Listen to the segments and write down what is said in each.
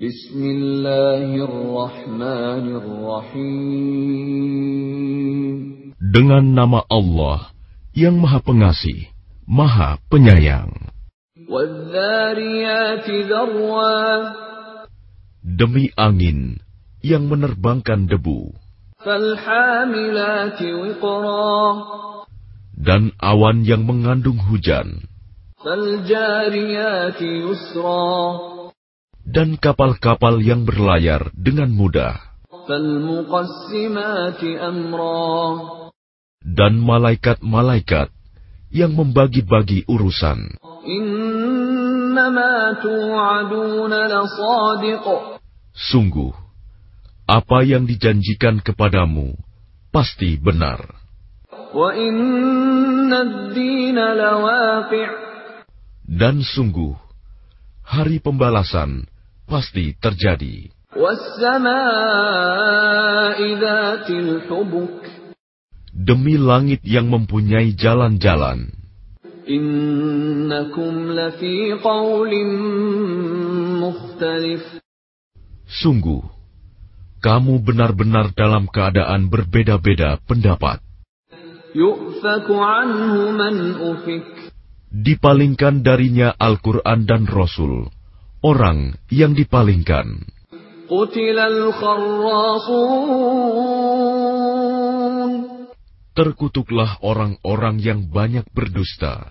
Bismillahirrahmanirrahim. Dengan nama Allah yang Maha Pengasih, Maha Penyayang. Demi angin yang menerbangkan debu. Dan awan yang mengandung hujan. Dan kapal-kapal yang berlayar dengan mudah. Dan malaikat-malaikat yang membagi-bagi urusan. Sungguh, apa yang dijanjikan kepadamu pasti benar. Dan sungguh, hari pembalasan pasti terjadi. Demi langit yang mempunyai jalan-jalan. Sungguh, kamu benar-benar dalam keadaan berbeda-beda pendapat. Dipalingkan darinya Al-Quran dan Rasul, orang yang dipalingkan. Terkutuklah orang-orang yang banyak berdusta.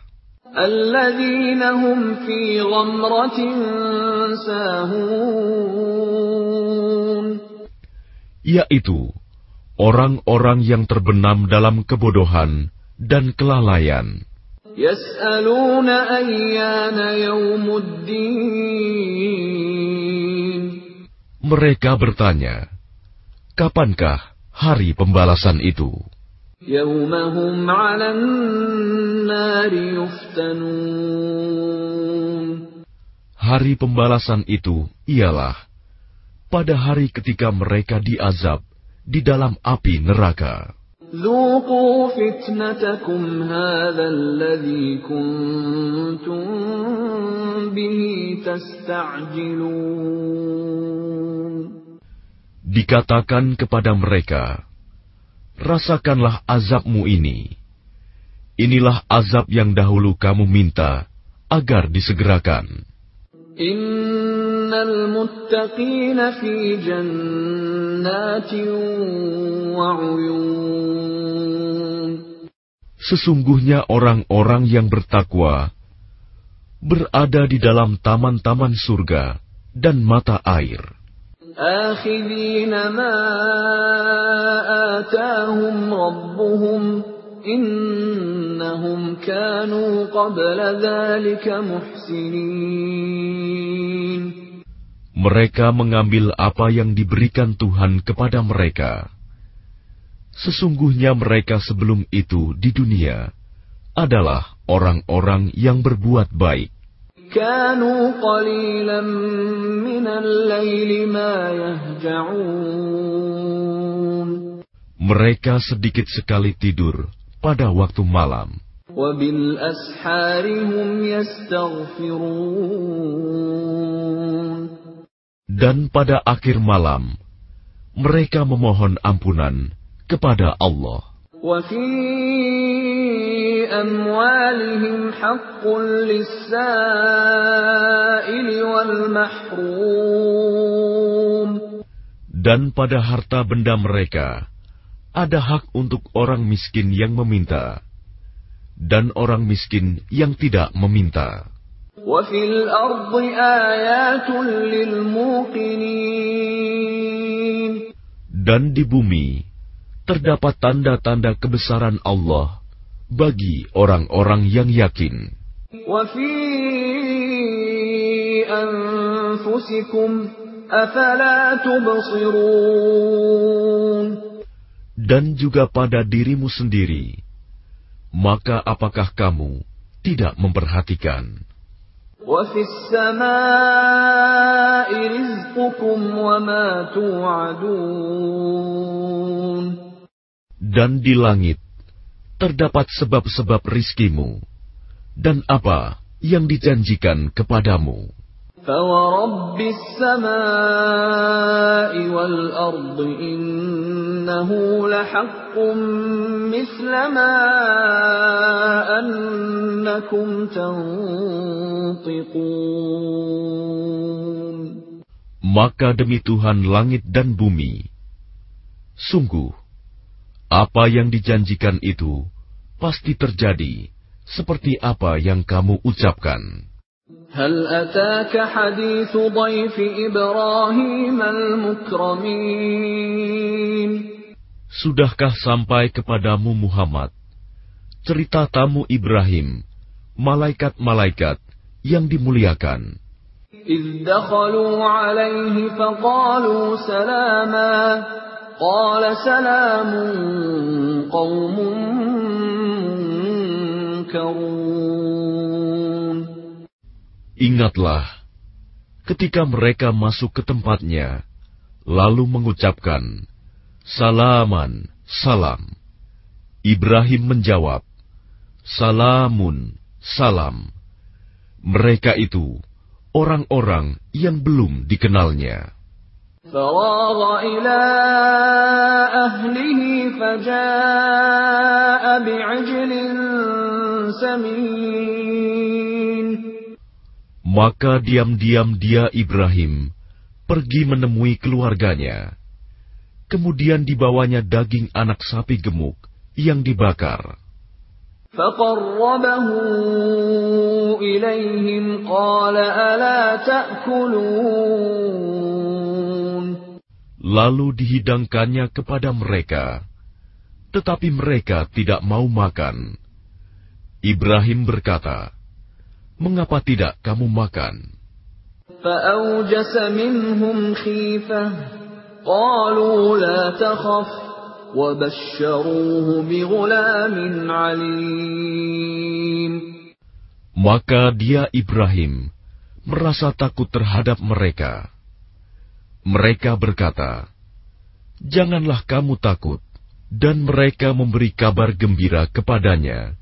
Yaitu orang-orang yang terbenam dalam kebodohan dan kelalaian. Mereka bertanya, kapankah hari pembalasan itu? Hari pembalasan itu ialah pada hari ketika mereka diazab di dalam api neraka. Dikatakan kepada mereka, Rasakanlah azabmu ini. Inilah azab yang dahulu kamu minta agar disegerakan. Innal muttaqina fi jannatin wa Sesungguhnya orang-orang yang bertakwa berada di dalam taman-taman surga dan mata air. آخذين ما آتاهم ربهم إنهم كانوا قبل ذلك محسنين mereka mengambil apa yang diberikan Tuhan kepada mereka. Sesungguhnya mereka sebelum itu di dunia adalah orang-orang yang berbuat baik. Mereka sedikit sekali tidur pada waktu malam. Dan pada akhir malam, mereka memohon ampunan kepada Allah. Dan pada harta benda mereka, ada hak untuk orang miskin yang meminta, dan orang miskin yang tidak meminta. Dan di bumi terdapat tanda-tanda kebesaran Allah bagi orang-orang yang yakin. Dan juga pada dirimu sendiri, maka apakah kamu tidak memperhatikan? Dan di langit terdapat sebab-sebab rizkimu dan apa yang dijanjikan kepadamu. فورب السماء والأرض إنه لحق مثل ما أنكم تنطقون Maka demi Tuhan langit dan bumi, sungguh apa yang dijanjikan itu pasti terjadi seperti apa yang kamu ucapkan. هل أتاك حديث ضيف إبراهيم المكرمين Sudahkah sampai kepadamu Muhammad cerita tamu Ibrahim, malaikat-malaikat yang dimuliakan? إذ دخلوا عليه فقالوا سلاما قال سلام قوم منكرون Ingatlah ketika mereka masuk ke tempatnya, lalu mengucapkan, Salaman, salam. Ibrahim menjawab, Salamun, salam. Mereka itu orang-orang yang belum dikenalnya. فراغ إلى أهله فجاء بعجل سمين Maka diam-diam dia Ibrahim pergi menemui keluarganya. Kemudian dibawanya daging anak sapi gemuk yang dibakar. Lalu dihidangkannya kepada mereka, tetapi mereka tidak mau makan. Ibrahim berkata, mengapa tidak kamu makan? Maka dia Ibrahim merasa takut terhadap mereka. Mereka berkata, "Janganlah kamu takut." Dan mereka memberi kabar gembira kepadanya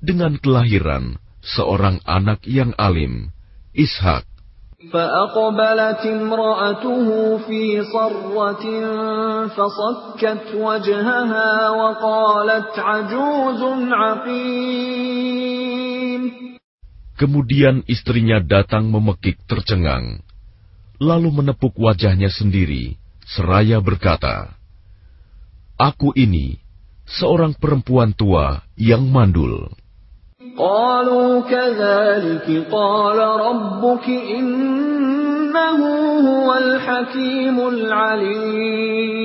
dengan kelahiran seorang anak yang alim, Ishak. فأقبلت امرأته في صرة فصكت وجهها وقالت عجوز عقيم Kemudian istrinya datang memekik tercengang, lalu menepuk wajahnya sendiri, seraya berkata, Aku ini seorang perempuan tua yang mandul. قالوا كذلك قال ربك إنه هو الحكيم العليم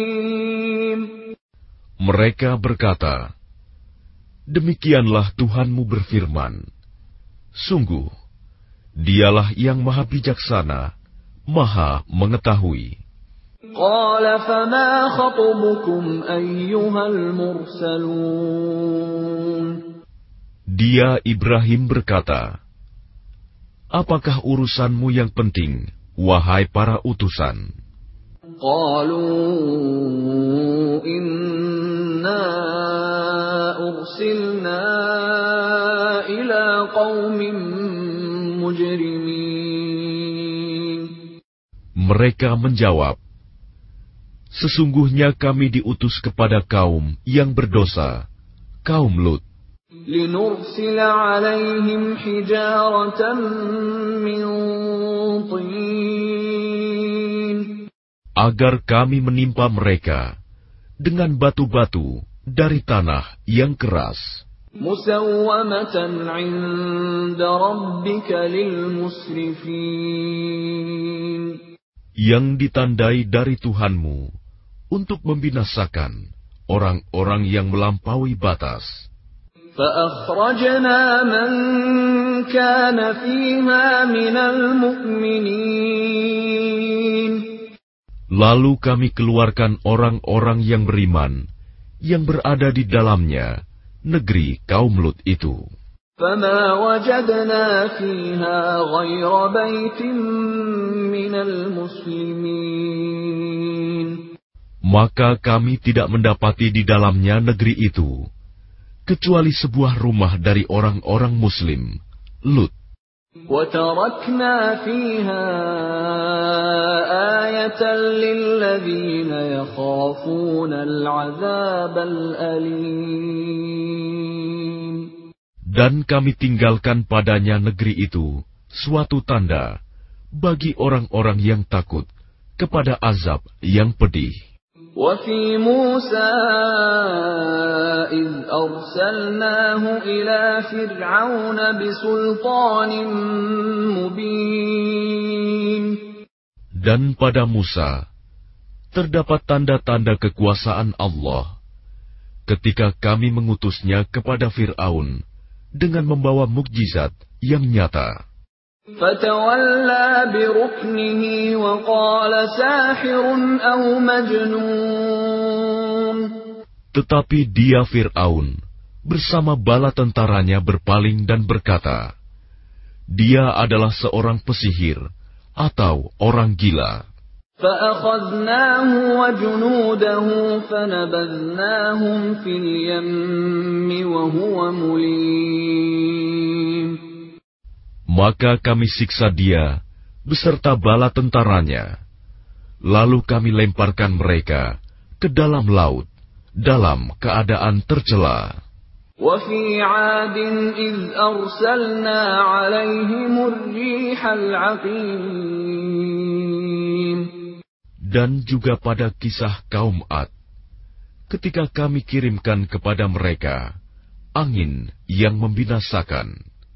Mereka berkata, Demikianlah Tuhanmu berfirman, Sungguh, dialah yang maha bijaksana, maha mengetahui. قال فما خطبكم أيها المرسلون dia Ibrahim berkata, Apakah urusanmu yang penting, wahai para utusan? Mereka menjawab, Sesungguhnya kami diutus kepada kaum yang berdosa, kaum Lut لنرسل عليهم حجارة من طين agar kami menimpa mereka dengan batu-batu dari tanah yang keras, مسومة عند ربك للمسرفين yang ditandai dari Tuhanmu untuk membinasakan orang-orang yang melampaui batas. فأخرجنا من كان فيها من المؤمنين Lalu kami keluarkan orang-orang yang beriman yang berada di dalamnya, negeri kaum Lut itu. فما وجدنا فيها غير بيت من المسلمين Maka kami tidak mendapati di dalamnya negeri itu, kecuali sebuah rumah dari orang-orang Muslim, Lut. وتركنا فيها آية للذين يخافون العذاب الأليم Dan kami tinggalkan padanya negeri itu suatu tanda bagi orang-orang yang takut kepada azab yang pedih. وفي موسى إذ أرسلناه إلى فرعون بسلطان مبين Dan pada Musa terdapat tanda-tanda kekuasaan Allah ketika kami mengutusnya kepada Fir'aun dengan membawa mukjizat yang nyata. فتولى بركنه وقال ساحر أو مجنون Tetapi dia Fir'aun bersama bala tentaranya berpaling dan berkata, Dia adalah seorang pesihir atau orang gila. فأخذناه وجنوده فنبذناهم في اليم وهو مليم Maka kami siksa dia beserta bala tentaranya. Lalu kami lemparkan mereka ke dalam laut dalam keadaan tercela. وفي عاد إذ أرسلنا عليهم الريح العقيم Dan juga pada kisah kaum Ad, ketika kami kirimkan kepada mereka angin yang membinasakan.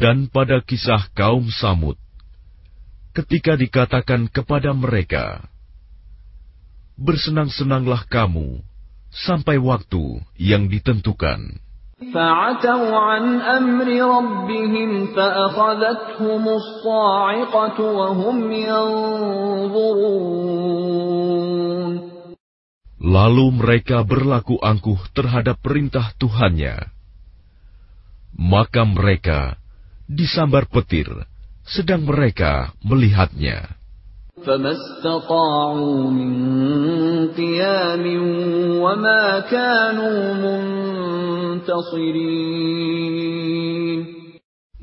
Dan pada kisah kaum Samud, ketika dikatakan kepada mereka, Bersenang-senanglah kamu sampai waktu yang ditentukan. فعتوا عن أمر ربهم فأخذتهم الصاعقة وهم ينظرون Lalu mereka berlaku angkuh terhadap perintah Tuhannya. Maka mereka disambar petir, sedang mereka melihatnya. فما استطاعوا من قيام وما كانوا منتصرين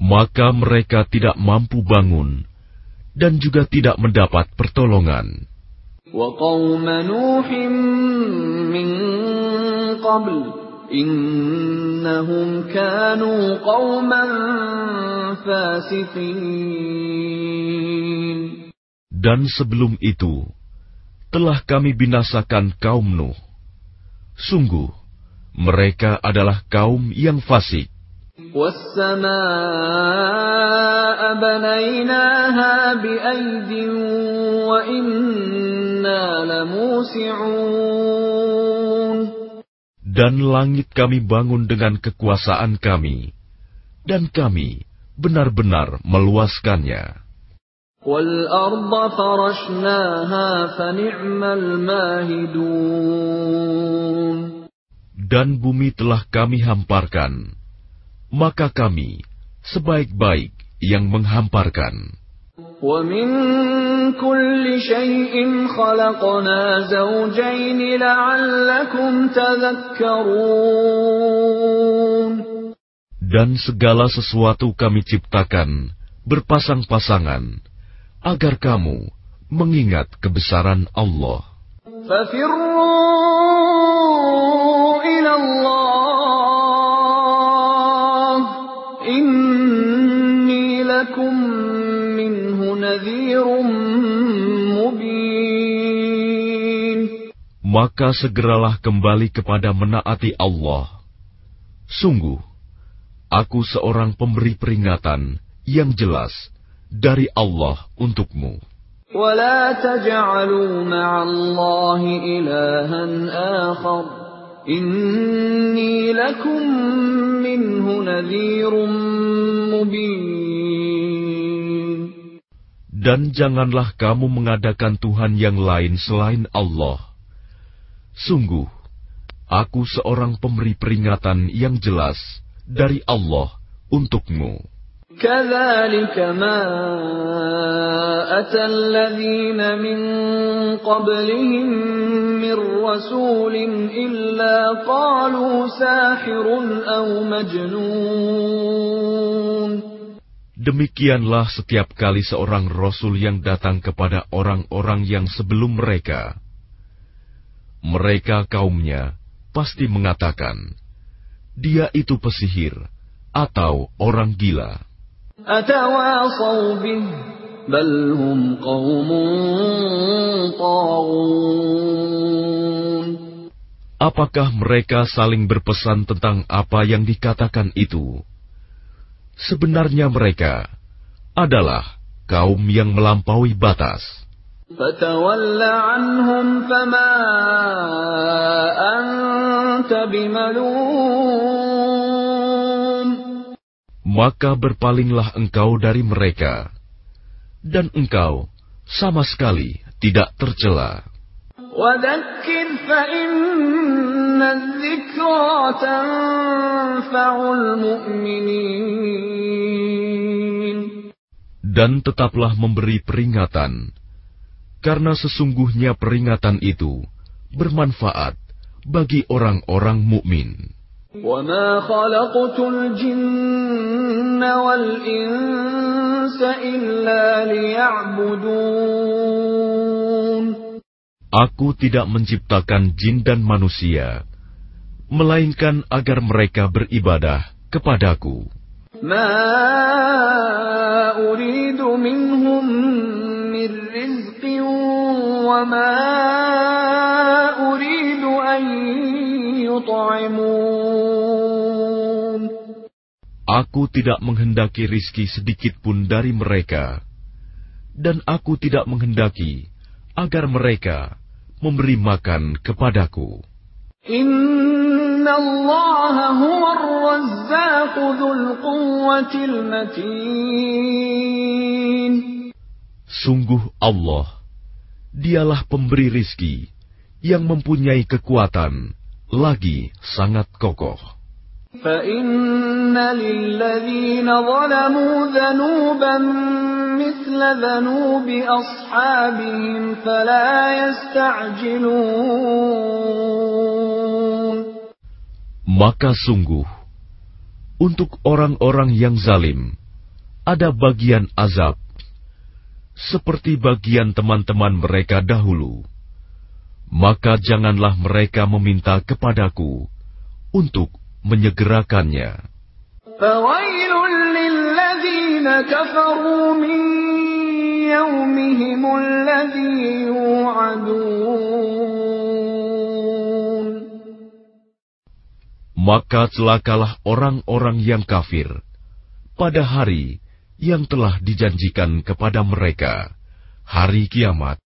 Maka mereka tidak mampu bangun dan juga tidak mendapat pertolongan. وقوم نوح من قبل Innahum kanu qawman. Dan sebelum itu, telah kami binasakan kaum Nuh. Sungguh, mereka adalah kaum yang fasik dan langit kami bangun dengan kekuasaan kami, dan kami benar-benar meluaskannya. Dan bumi telah kami hamparkan, maka kami sebaik-baik yang menghamparkan. ومن كل شيء خلقنا زوجين لعلكم تذكرون Dan segala sesuatu kami ciptakan berpasang-pasangan, agar kamu mengingat kebesaran Allah. ففروا إلى الله إني Maka segeralah kembali kepada menaati Allah. Sungguh, aku seorang pemberi peringatan yang jelas dari Allah untukmu. ولا تجعلوا مع الله إلها آخر إني لكم منه نذير مبين Dan janganlah kamu mengadakan Tuhan yang lain selain Allah. Sungguh, aku seorang pemberi peringatan yang jelas dari Allah untukmu. كذلك ما أتى الذين من قبلهم من رسول إلا قالوا ساحر أو مجنون Demikianlah setiap kali seorang rasul yang datang kepada orang-orang yang sebelum mereka. mereka kaumnya pasti mengatakan, "Dia itu pesihir atau orang gila." Apakah mereka saling berpesan tentang apa yang dikatakan itu? Sebenarnya mereka adalah kaum yang melampaui batas. فتول عنهم فما أنت بملوم Maka berpalinglah engkau dari mereka, dan engkau sama sekali tidak tercela. وذكر فإن الذكرى تنفع المؤمنين Dan tetaplah memberi peringatan, karena sesungguhnya peringatan itu bermanfaat bagi orang-orang mukmin. وما خلقت الجن والإنس إلا ليعبدون Aku tidak menciptakan jin dan manusia, melainkan agar mereka beribadah kepadaku. ما أريد منهم من رزق وما أريد أن يطعمون Aku tidak menghendaki rizki sedikit pun dari mereka, dan aku tidak menghendaki agar mereka memberi makan kepadaku. إن الله هو الرزاق ذو القوة المتين Sungguh Allah, dialah pemberi rizki yang mempunyai kekuatan, lagi sangat kokoh. فإن للذين ظلموا ذنوبا مثل ذنوب أصحابهم فلا يستعجلون Maka sungguh, untuk orang-orang yang zalim, ada bagian azab, seperti bagian teman-teman mereka dahulu, maka janganlah mereka meminta kepadaku untuk menyegerakannya. Maka celakalah orang-orang yang kafir pada hari yang telah dijanjikan kepada mereka, hari kiamat.